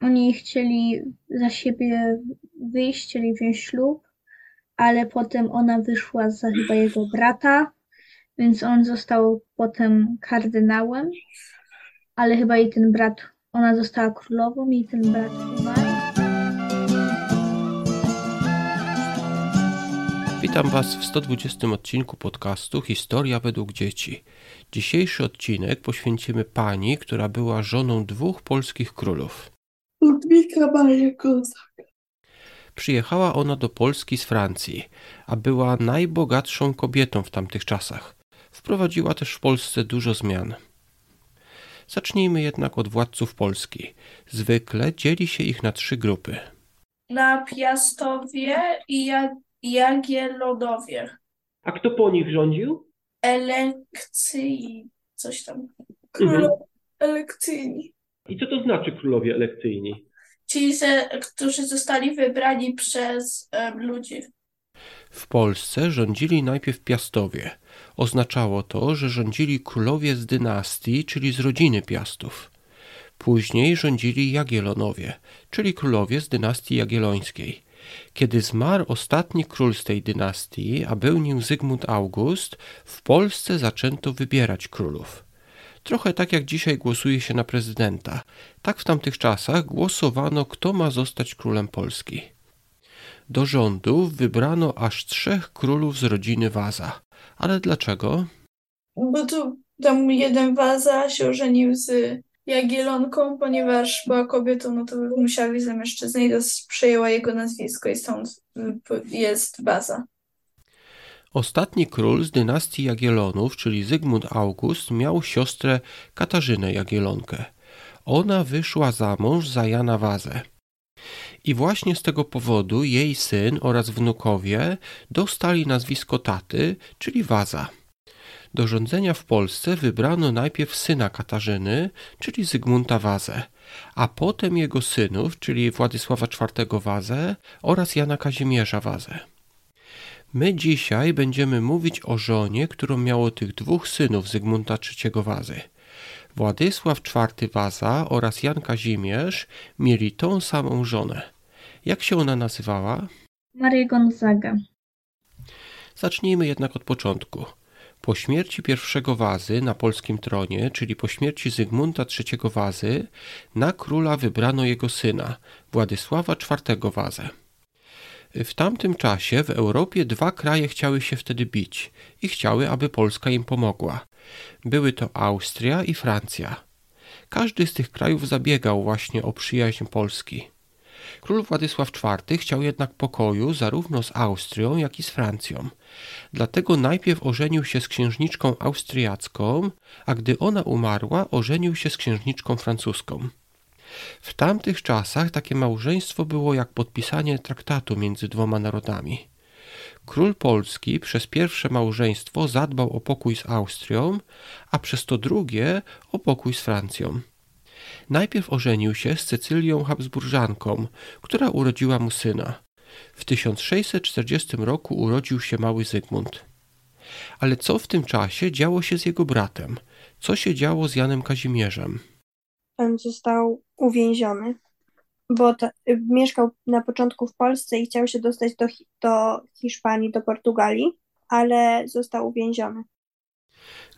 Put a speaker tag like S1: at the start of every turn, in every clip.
S1: oni chcieli za siebie wyjść, chcieli wziąć ślub, ale potem ona wyszła za chyba jego brata, więc on został potem kardynałem, ale chyba i ten brat, ona została królową i ten brat umarł.
S2: Witam Was w 120 odcinku podcastu Historia według dzieci. Dzisiejszy odcinek poświęcimy pani, która była żoną dwóch polskich królów.
S3: Ludwika Maria Gonzaga.
S2: Przyjechała ona do Polski z Francji, a była najbogatszą kobietą w tamtych czasach. Wprowadziła też w Polsce dużo zmian. Zacznijmy jednak od władców Polski. Zwykle dzieli się ich na trzy grupy.
S3: Na Piastowie i Ja- Jagiellonowie.
S4: A kto po nich rządził?
S3: Elekcji, coś tam. Królowie elekcyjni.
S4: I co to znaczy królowie elekcyjni?
S3: Ci, ze, którzy zostali wybrani przez em, ludzi.
S2: W Polsce rządzili najpierw Piastowie. Oznaczało to, że rządzili królowie z dynastii, czyli z rodziny Piastów. Później rządzili Jagiellonowie, czyli królowie z dynastii jagiellońskiej. Kiedy zmarł ostatni król z tej dynastii, a był nim Zygmunt August, w Polsce zaczęto wybierać królów. Trochę tak jak dzisiaj głosuje się na prezydenta. Tak w tamtych czasach głosowano, kto ma zostać królem Polski. Do rządów wybrano aż trzech królów z rodziny Waza. Ale dlaczego?
S3: Bo tu tam jeden waza się ożenił z Jagiellonką, ponieważ była kobietą, no to musiała być za mężczyznę i przejęła jego nazwisko i stąd jest waza.
S2: Ostatni król z dynastii Jagiellonów, czyli Zygmunt August, miał siostrę Katarzynę Jagiellonkę. Ona wyszła za mąż za Jana Wazę. I właśnie z tego powodu jej syn oraz wnukowie dostali nazwisko taty, czyli Waza. Do rządzenia w Polsce wybrano najpierw syna Katarzyny, czyli Zygmunta Wazę, a potem jego synów, czyli Władysława IV Wazę oraz Jana Kazimierza Wazę. My dzisiaj będziemy mówić o żonie, którą miało tych dwóch synów Zygmunta III Wazy. Władysław IV Waza oraz Jan Kazimierz mieli tą samą żonę. Jak się ona nazywała?
S1: Maria Gonzaga.
S2: Zacznijmy jednak od początku. Po śmierci pierwszego Wazy na polskim tronie, czyli po śmierci Zygmunta III Wazy, na króla wybrano jego syna, Władysława IV Wazę. W tamtym czasie w Europie dwa kraje chciały się wtedy bić i chciały, aby Polska im pomogła. Były to Austria i Francja. Każdy z tych krajów zabiegał właśnie o przyjaźń Polski. Król Władysław IV chciał jednak pokoju zarówno z Austrią, jak i z Francją. Dlatego najpierw ożenił się z księżniczką austriacką, a gdy ona umarła, ożenił się z księżniczką francuską. W tamtych czasach takie małżeństwo było jak podpisanie traktatu między dwoma narodami. Król Polski przez pierwsze małżeństwo zadbał o pokój z Austrią, a przez to drugie o pokój z Francją. Najpierw ożenił się z Cecylią Habsburżanką, która urodziła mu syna. W 1640 roku urodził się mały Zygmunt. Ale co w tym czasie działo się z jego bratem? Co się działo z Janem Kazimierzem?
S5: Został uwięziony, bo ta, y, mieszkał na początku w Polsce i chciał się dostać do, do Hiszpanii, do Portugalii, ale został uwięziony.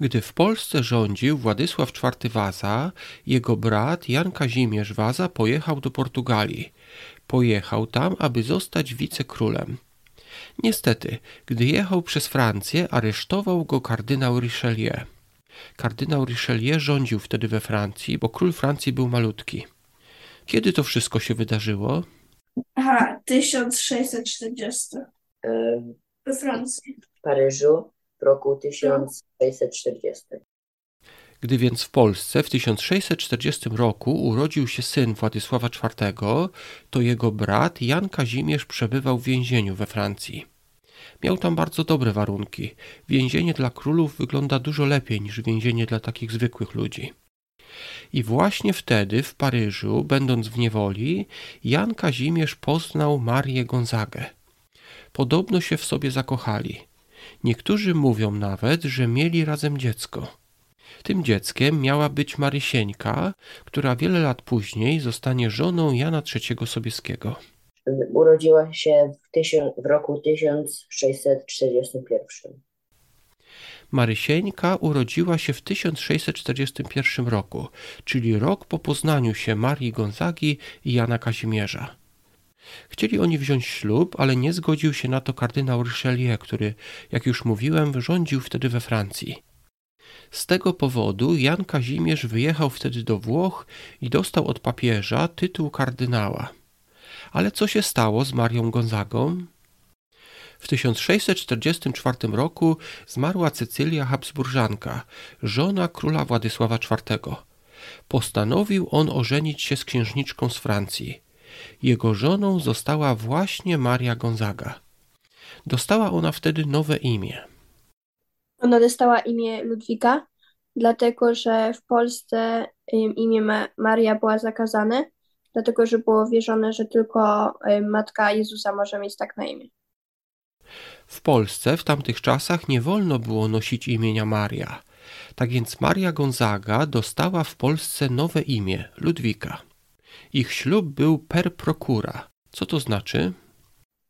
S2: Gdy w Polsce rządził Władysław IV Waza, jego brat Jan Kazimierz Waza pojechał do Portugalii. Pojechał tam, aby zostać wicekrólem. Niestety, gdy jechał przez Francję, aresztował go kardynał Richelieu. Kardynał Richelieu rządził wtedy we Francji, bo król Francji był malutki. Kiedy to wszystko się wydarzyło?
S3: Aha, 1640
S6: em,
S3: we Francji.
S6: w Paryżu w roku 1640.
S2: Gdy więc w Polsce w 1640 roku urodził się syn Władysława IV, to jego brat Jan Kazimierz przebywał w więzieniu we Francji. Miał tam bardzo dobre warunki. Więzienie dla królów wygląda dużo lepiej niż więzienie dla takich zwykłych ludzi. I właśnie wtedy w Paryżu, będąc w niewoli, Jan Kazimierz poznał Marię Gonzagę. Podobno się w sobie zakochali. Niektórzy mówią nawet, że mieli razem dziecko. Tym dzieckiem miała być Marysieńka, która wiele lat później zostanie żoną Jana III Sobieskiego.
S6: Urodziła się w, w roku 1641.
S2: Marysieńka urodziła się w 1641 roku, czyli rok po poznaniu się Marii Gonzagi i Jana Kazimierza. Chcieli oni wziąć ślub, ale nie zgodził się na to kardynał Richelieu, który, jak już mówiłem, rządził wtedy we Francji. Z tego powodu Jan Kazimierz wyjechał wtedy do Włoch i dostał od papieża tytuł kardynała. Ale co się stało z Marią Gonzagą? W 1644 roku zmarła Cecylia Habsburżanka, żona króla Władysława IV. Postanowił on ożenić się z księżniczką z Francji. Jego żoną została właśnie Maria Gonzaga. Dostała ona wtedy nowe imię.
S5: Ona dostała imię Ludwika, dlatego że w Polsce imię Ma- Maria była zakazane, dlatego że było wierzone, że tylko ym, matka Jezusa może mieć tak na imię.
S2: W Polsce w tamtych czasach nie wolno było nosić imienia Maria. Tak więc Maria Gonzaga dostała w Polsce nowe imię Ludwika. Ich ślub był per procura. Co to znaczy?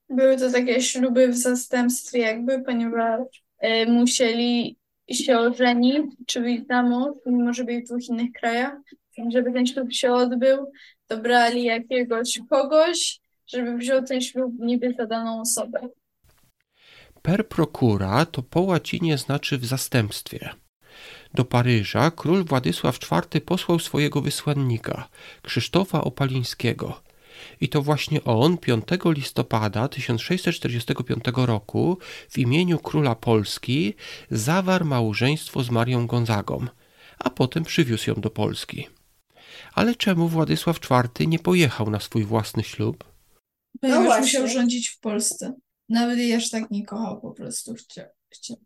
S3: Były to takie śluby w zastępstwie jakby, ponieważ y, musieli się ożenić, czy wyjść za mąż, mimo że byli w dwóch innych krajach. Żeby ten ślub się odbył, to brali jakiegoś kogoś, żeby wziął ten ślub niby za daną osobę.
S2: Per procura to po łacinie znaczy w zastępstwie. Do Paryża król Władysław IV posłał swojego wysłannika, Krzysztofa Opalińskiego. I to właśnie on 5 listopada 1645 roku w imieniu króla Polski zawarł małżeństwo z Marią Gonzagą, a potem przywiózł ją do Polski. Ale czemu Władysław IV nie pojechał na swój własny ślub?
S3: Ponieważ
S5: właśnie.
S3: musiał rządzić w Polsce. Nawet jej aż tak nie kochał, po prostu chciał. chciał.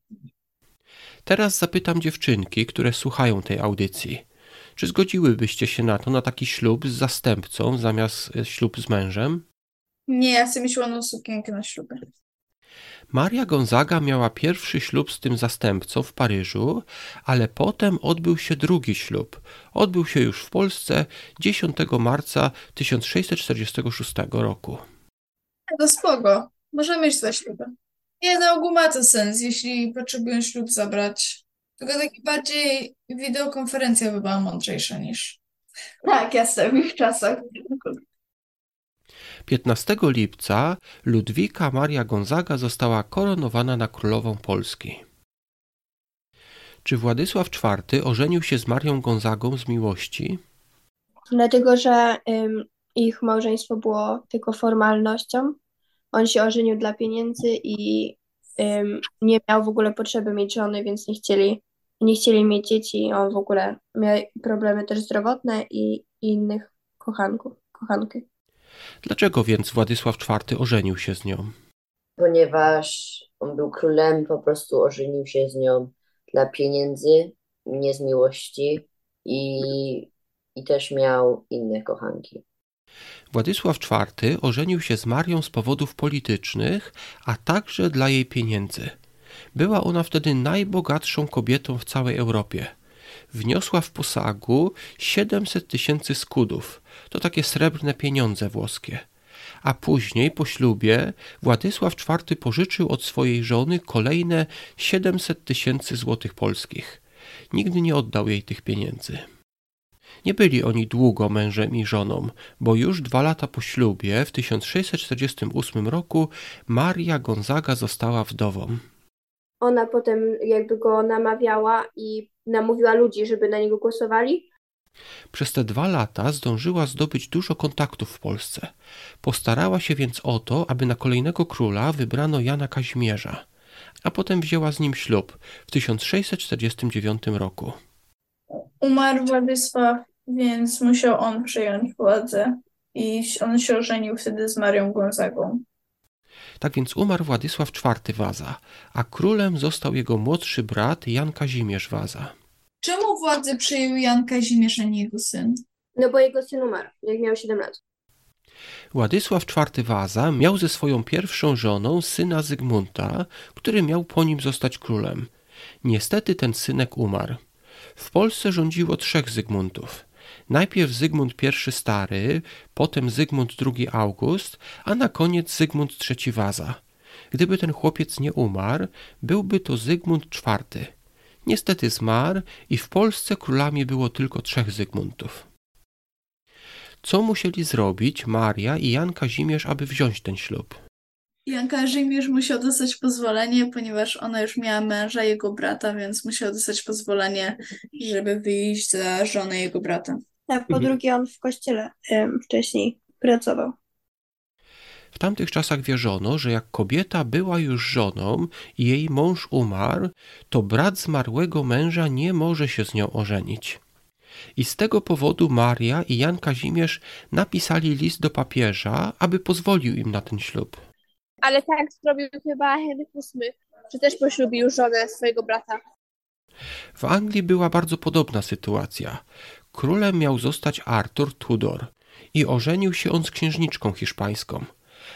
S2: Teraz zapytam dziewczynki, które słuchają tej audycji. Czy zgodziłybyście się na to, na taki ślub z zastępcą zamiast e, ślub z mężem?
S3: Nie, ja chcę mieć ładną sukienkę na ślubie.
S2: Maria Gonzaga miała pierwszy ślub z tym zastępcą w Paryżu, ale potem odbył się drugi ślub. Odbył się już w Polsce 10 marca 1646 roku.
S3: To spoko. Możemy iść za ślubem. Nie, na ogół ma to sens, jeśli potrzebują ślub zabrać. Tylko taki bardziej wideokonferencja by była mądrzejsza niż... Tak, jasne, w ich czasach.
S2: 15 lipca Ludwika Maria Gonzaga została koronowana na królową Polski. Czy Władysław IV ożenił się z Marią Gonzagą z miłości?
S5: Dlatego, że ich małżeństwo było tylko formalnością. On się ożenił dla pieniędzy i nie miał w ogóle potrzeby mieć żony, więc nie chcieli, nie chcieli mieć dzieci. On w ogóle miał problemy też zdrowotne i, i innych kochanków, kochanki.
S2: Dlaczego więc Władysław IV ożenił się z nią?
S6: Ponieważ on był królem, po prostu ożenił się z nią dla pieniędzy, nie z miłości i, i też miał inne kochanki.
S2: Władysław IV ożenił się z Marią z powodów politycznych, a także dla jej pieniędzy. Była ona wtedy najbogatszą kobietą w całej Europie. Wniosła w posagu 700 tysięcy skudów, to takie srebrne pieniądze włoskie. A później, po ślubie, Władysław IV pożyczył od swojej żony kolejne 700 tysięcy złotych polskich. Nigdy nie oddał jej tych pieniędzy. Nie byli oni długo mężem i żoną, bo już dwa lata po ślubie, w 1648 roku, Maria Gonzaga została wdową.
S5: Ona potem jakby go namawiała i namówiła ludzi, żeby na niego głosowali.
S2: Przez te dwa lata zdążyła zdobyć dużo kontaktów w Polsce. Postarała się więc o to, aby na kolejnego króla wybrano Jana Kazimierza, a potem wzięła z nim ślub w 1649 roku.
S3: Umarł Władysław, więc musiał on przejąć władzę i on się ożenił wtedy z Marią Gonzagą.
S2: Tak więc umarł Władysław IV Waza, a królem został jego młodszy brat Jan Kazimierz Waza.
S3: Czemu władzę przejął Jan Kazimierz, a nie jego syn?
S5: No bo jego syn umarł, jak miał 7 lat.
S2: Władysław IV Waza miał ze swoją pierwszą żoną syna Zygmunta, który miał po nim zostać królem. Niestety ten synek umarł. W Polsce rządziło trzech Zygmuntów. Najpierw Zygmunt I Stary, potem Zygmunt II August, a na koniec Zygmunt III Waza. Gdyby ten chłopiec nie umarł, byłby to Zygmunt IV. Niestety zmarł i w Polsce królami było tylko trzech Zygmuntów. Co musieli zrobić Maria i Jan Kazimierz, aby wziąć ten ślub?
S3: Jan Kazimierz musiał dostać pozwolenie, ponieważ ona już miała męża, jego brata, więc musiał dostać pozwolenie, żeby wyjść za żonę jego brata.
S5: A po
S4: Mhm.
S5: drugie, on w kościele wcześniej pracował.
S2: W tamtych czasach wierzono, że jak kobieta była już żoną i jej mąż umarł, to brat zmarłego męża nie może się z nią ożenić. I z tego powodu Maria i Jan Kazimierz napisali list do papieża, aby pozwolił im na ten ślub.
S7: Ale tak zrobił chyba Henryk VIII, że też poślubił żonę swojego brata.
S2: W Anglii była bardzo podobna sytuacja. Królem miał zostać Artur Tudor i ożenił się on z księżniczką hiszpańską.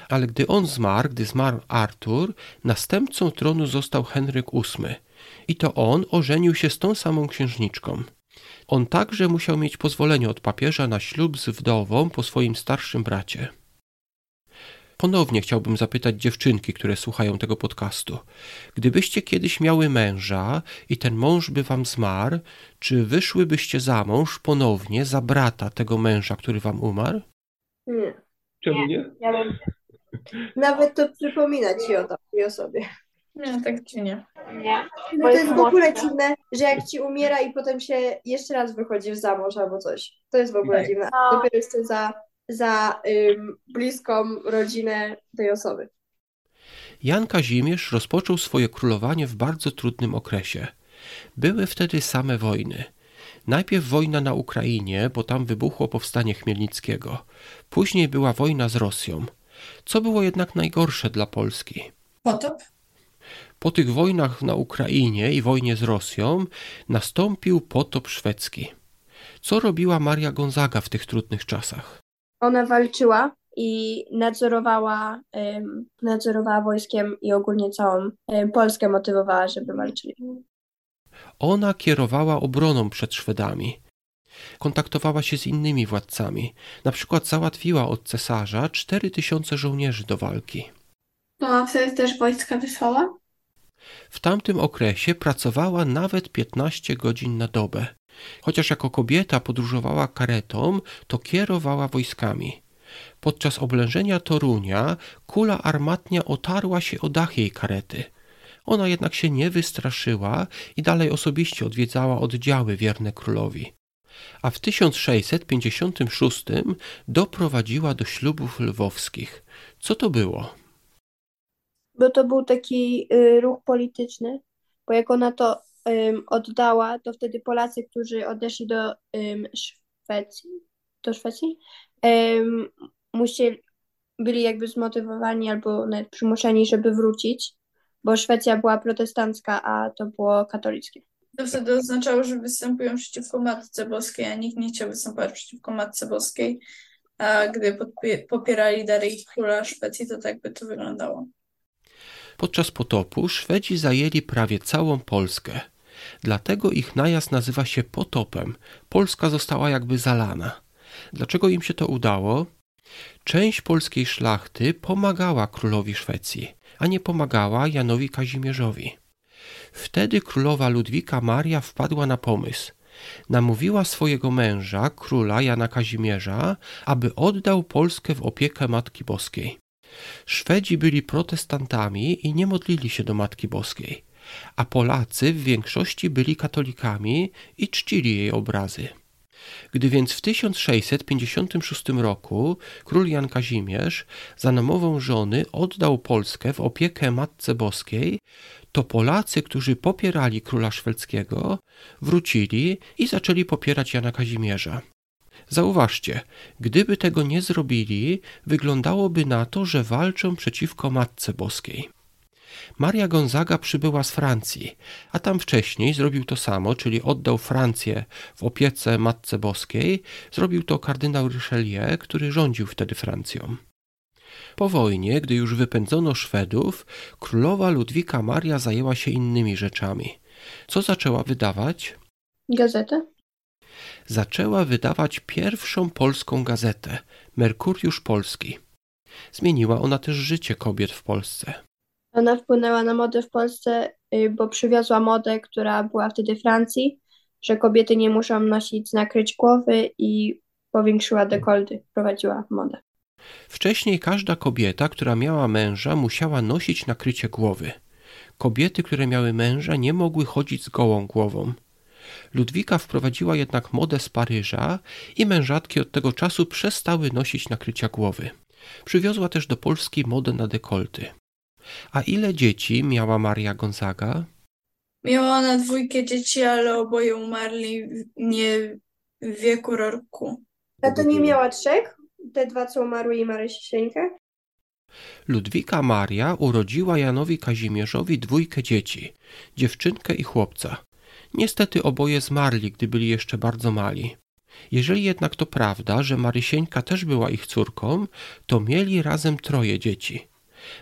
S2: Ale gdy on zmarł, gdy zmarł Artur, następcą tronu został Henryk VIII i to on ożenił się z tą samą księżniczką. On także musiał mieć pozwolenie od papieża na ślub z wdową po swoim starszym bracie. Ponownie chciałbym zapytać dziewczynki, które słuchają tego podcastu. Gdybyście kiedyś miały męża i ten mąż by wam zmarł, czy wyszłybyście za mąż ponownie za brata tego męża, który wam umarł?
S5: Nie.
S4: Czemu nie?
S5: Ja bym... Nawet to przypomina ci o takiej osobie.
S3: Nie, tak czy nie.
S7: Nie.
S5: No to jest w ogóle dziwne, że jak ci umiera i potem się jeszcze raz wychodzisz za mąż albo coś. To jest w ogóle
S4: Tak.
S5: dziwne.
S7: No.
S5: Dopiero jesteś za, za ym, bliską rodzinę tej osoby.
S2: Jan Kazimierz rozpoczął swoje królowanie w bardzo trudnym okresie. Były wtedy same wojny. Najpierw wojna na Ukrainie, bo tam wybuchło powstanie Chmielnickiego. Później była wojna z Rosją. Co było jednak najgorsze dla Polski?
S3: Potop?
S2: Po tych wojnach na Ukrainie i wojnie z Rosją nastąpił potop szwedzki. Co robiła Maria Gonzaga w tych trudnych czasach?
S5: Ona walczyła i nadzorowała, nadzorowała wojskiem i ogólnie całą Polskę motywowała, żeby walczyli.
S2: Ona kierowała obroną przed Szwedami. Kontaktowała się z innymi władcami. Na przykład załatwiła od cesarza 4000 żołnierzy do walki.
S7: No a wtedy też wojska wysłała?
S2: W tamtym okresie pracowała nawet 15 godzin na dobę. Chociaż jako kobieta podróżowała karetą, to kierowała wojskami. Podczas oblężenia Torunia kula armatnia otarła się o dach jej karety. Ona jednak się nie wystraszyła i dalej osobiście odwiedzała oddziały wierne królowi. A w 1656 doprowadziła do ślubów lwowskich. Co to było?
S5: Bo to był taki y, ruch polityczny, bo jak ona to oddała, to wtedy Polacy, którzy odeszli do Szwecji, do Szwecji, musieli, byli jakby zmotywowani albo nawet przymuszeni, żeby wrócić, bo Szwecja była protestancka, a to było katolickie.
S3: To wtedy oznaczało, że występują przeciwko Matce Boskiej, a nikt nie chciał występować przeciwko Matce Boskiej. A gdy popierali dalej króla Szwecji, to tak by to wyglądało.
S2: Podczas potopu Szwedzi zajęli prawie całą Polskę. Dlatego ich najazd nazywa się potopem. Polska została jakby zalana. Dlaczego im się to udało? Część polskiej szlachty pomagała królowi Szwecji, a nie pomagała Janowi Kazimierzowi. Wtedy królowa Ludwika Maria wpadła na pomysł. Namówiła swojego męża, króla Jana Kazimierza, aby oddał Polskę w opiekę Matki Boskiej. Szwedzi byli protestantami i nie modlili się do Matki Boskiej, a Polacy w większości byli katolikami i czcili jej obrazy. Gdy więc w 1656 roku król Jan Kazimierz za namową żony oddał Polskę w opiekę Matce Boskiej, to Polacy, którzy popierali króla szwedzkiego, wrócili i zaczęli popierać Jana Kazimierza. Zauważcie, gdyby tego nie zrobili, wyglądałoby na to, że walczą przeciwko Matce Boskiej. Maria Gonzaga przybyła z Francji, a tam wcześniej zrobił to samo, czyli oddał Francję w opiece Matce Boskiej. Zrobił to kardynał Richelieu, który rządził wtedy Francją. Po wojnie, gdy już wypędzono Szwedów, królowa Ludwika Maria zajęła się innymi rzeczami. Co zaczęła wydawać?
S5: Gazetę?
S2: Zaczęła wydawać pierwszą polską gazetę Merkuriusz Polski. Zmieniła ona też życie kobiet w Polsce.
S5: Ona wpłynęła na modę w Polsce, y, bo przywiozła modę, która była wtedy Francji, że kobiety nie muszą nosić nakryć głowy i powiększyła dekolty, wprowadziła modę.
S2: Wcześniej każda kobieta, która miała męża, musiała nosić nakrycie głowy. Kobiety, które miały męża, nie mogły chodzić z gołą głową. Ludwika wprowadziła jednak modę z Paryża i mężatki od tego czasu przestały nosić nakrycia głowy. Przywiozła też do Polski modę na dekolty. A ile dzieci miała Maria Gonzaga?
S3: Miała ona dwójkę dzieci, ale oboje umarli nie w wieku roku.
S5: A to nie miała trzech? Te dwa, co umarły i Marysieńkę?
S2: Ludwika Maria urodziła Janowi Kazimierzowi dwójkę dzieci, dziewczynkę i chłopca. Niestety oboje zmarli, gdy byli jeszcze bardzo mali. Jeżeli jednak to prawda, że Marysieńka też była ich córką, to mieli razem troje dzieci.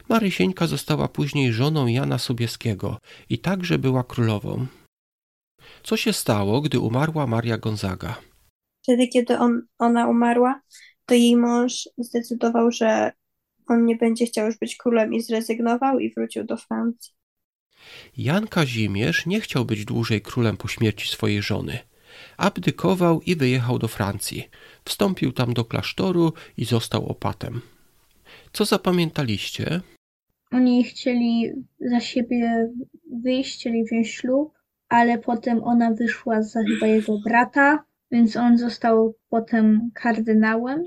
S2: Marysieńka została później żoną Jana Sobieskiego i także była królową. Co się stało, gdy umarła Maria Gonzaga?
S5: Wtedy, kiedy on, ona umarła, to jej mąż zdecydował, że on nie będzie chciał już być królem i zrezygnował i wrócił do Francji.
S2: Jan Kazimierz nie chciał być dłużej królem po śmierci swojej żony. Abdykował i wyjechał do Francji. Wstąpił tam do klasztoru i został opatem. Co zapamiętaliście?
S1: Oni chcieli za siebie wyjść, chcieli wziąć ślub, ale potem ona wyszła za chyba jego brata, więc on został potem kardynałem,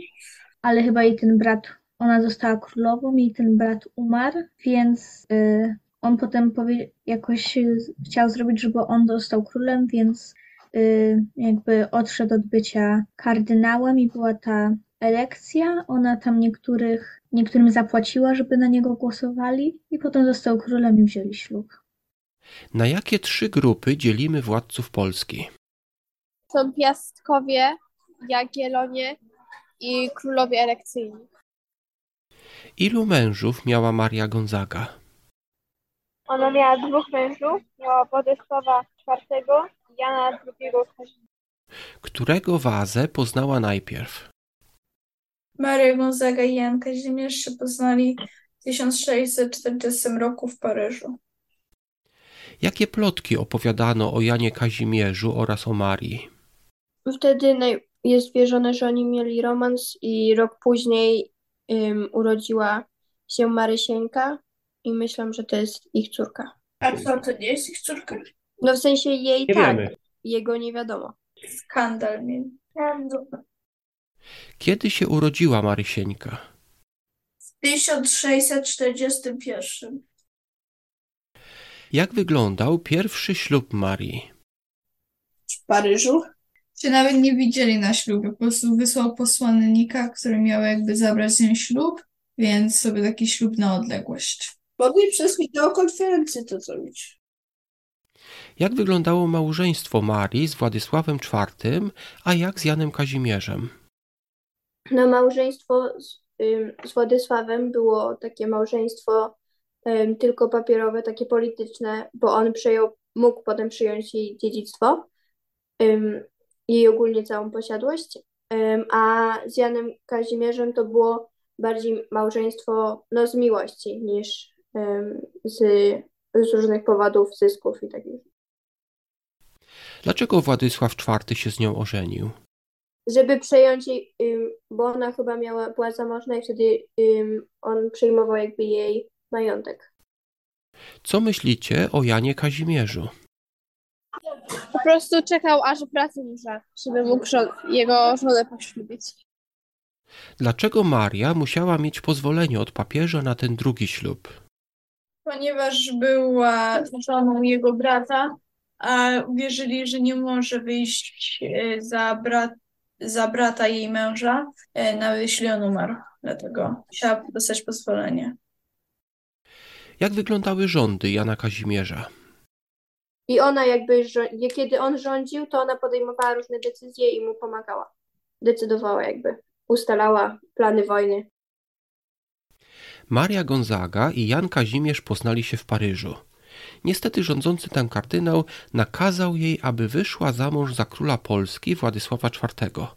S1: ale chyba i ten brat, ona została królową i ten brat umarł, więc y, on potem powie, jakoś chciał zrobić, żeby on został królem, więc y, jakby odszedł od bycia kardynałem i była ta elekcja. Ona tam niektórych, niektórym zapłaciła, żeby na niego głosowali i potem został królem i wzięli ślub.
S2: Na jakie trzy grupy dzielimy władców Polski?
S7: Są piastkowie, jagielonie i królowie elekcyjni.
S2: Ilu mężów miała Maria Gonzaga?
S7: Ona miała dwóch mężów, miała Władysława IV i Jana II Kazimierza.
S2: Którego wazę poznała najpierw?
S3: Maria Gonzaga i Jan Kazimierz się poznali w 1640 roku w Paryżu.
S2: Jakie plotki opowiadano o Janie Kazimierzu oraz o Marii?
S5: Wtedy jest wierzone, że oni mieli romans i rok później ym, urodziła się Marysieńka i myślę, że to jest ich córka.
S3: A co, to nie jest ich córka?
S5: No w sensie jej
S4: Nie
S5: tak,
S4: wiemy.
S5: jego nie wiadomo.
S3: Skandal mieli.
S2: Kiedy się urodziła Marysieńka?
S3: W 1641.
S2: Jak wyglądał pierwszy ślub Marii?
S3: w Paryżu. Się nawet nie widzieli na ślubie, po prostu wysłał posłannika, który miał jakby zabrać z nią ślub, więc sobie taki ślub na odległość.
S8: Mogli przez wideokonferencję to zrobić.
S2: Jak wyglądało małżeństwo Marii z Władysławem IV, a jak z Janem Kazimierzem?
S5: No małżeństwo z, ym, z Władysławem było takie małżeństwo ym, tylko papierowe, takie polityczne, bo on przejął, mógł potem przyjąć jej dziedzictwo, ym, jej ogólnie całą posiadłość, a z Janem Kazimierzem to było bardziej małżeństwo no, z miłości niż z, z różnych powodów, zysków i takich.
S2: Dlaczego Władysław IV się z nią ożenił?
S5: Żeby przejąć jej, bo ona chyba miała, była zamożna i wtedy on przejmował jakby jej majątek.
S2: Co myślicie o Janie Kazimierzu?
S7: Po prostu czekał, aż brat umrze, żeby mógł jego żonę poślubić.
S2: Dlaczego Maria musiała mieć pozwolenie od papieża na ten drugi ślub?
S3: Ponieważ była żoną jego brata, a uwierzyli, że nie może wyjść e, za, brat, za brata jej męża, e, nawet jeśli on umarł. Dlatego musiała dostać pozwolenie.
S2: Jak wyglądały rządy Jana Kazimierza?
S5: I ona jakby, kiedy on rządził, to ona podejmowała różne decyzje i mu pomagała. Decydowała jakby, ustalała plany wojny.
S2: Maria Gonzaga i Jan Kazimierz poznali się w Paryżu. Niestety rządzący tam kardynał nakazał jej, aby wyszła za mąż za króla Polski Władysława IV.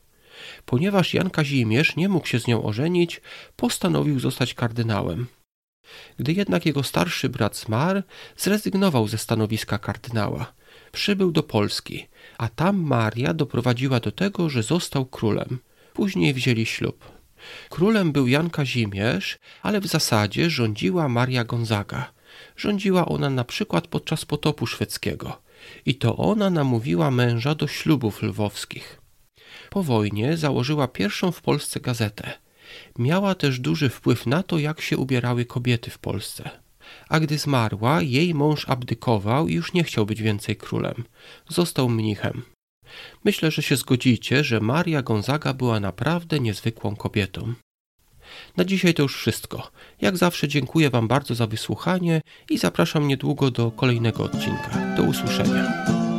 S2: Ponieważ Jan Kazimierz nie mógł się z nią ożenić, postanowił zostać kardynałem. Gdy jednak jego starszy brat zmarł, zrezygnował ze stanowiska kardynała. Przybył do Polski, a tam Maria doprowadziła do tego, że został królem. Później wzięli ślub. Królem był Jan Kazimierz, ale w zasadzie rządziła Maria Gonzaga. Rządziła ona na przykład podczas potopu szwedzkiego. I to ona namówiła męża do ślubów lwowskich. Po wojnie założyła pierwszą w Polsce gazetę. Miała też duży wpływ na to, jak się ubierały kobiety w Polsce. A gdy zmarła, jej mąż abdykował i już nie chciał być więcej królem. Został mnichem. Myślę, że się zgodzicie, że Maria Gonzaga była naprawdę niezwykłą kobietą. Na dzisiaj to już wszystko. Jak zawsze dziękuję Wam bardzo za wysłuchanie i zapraszam niedługo do kolejnego odcinka. Do usłyszenia.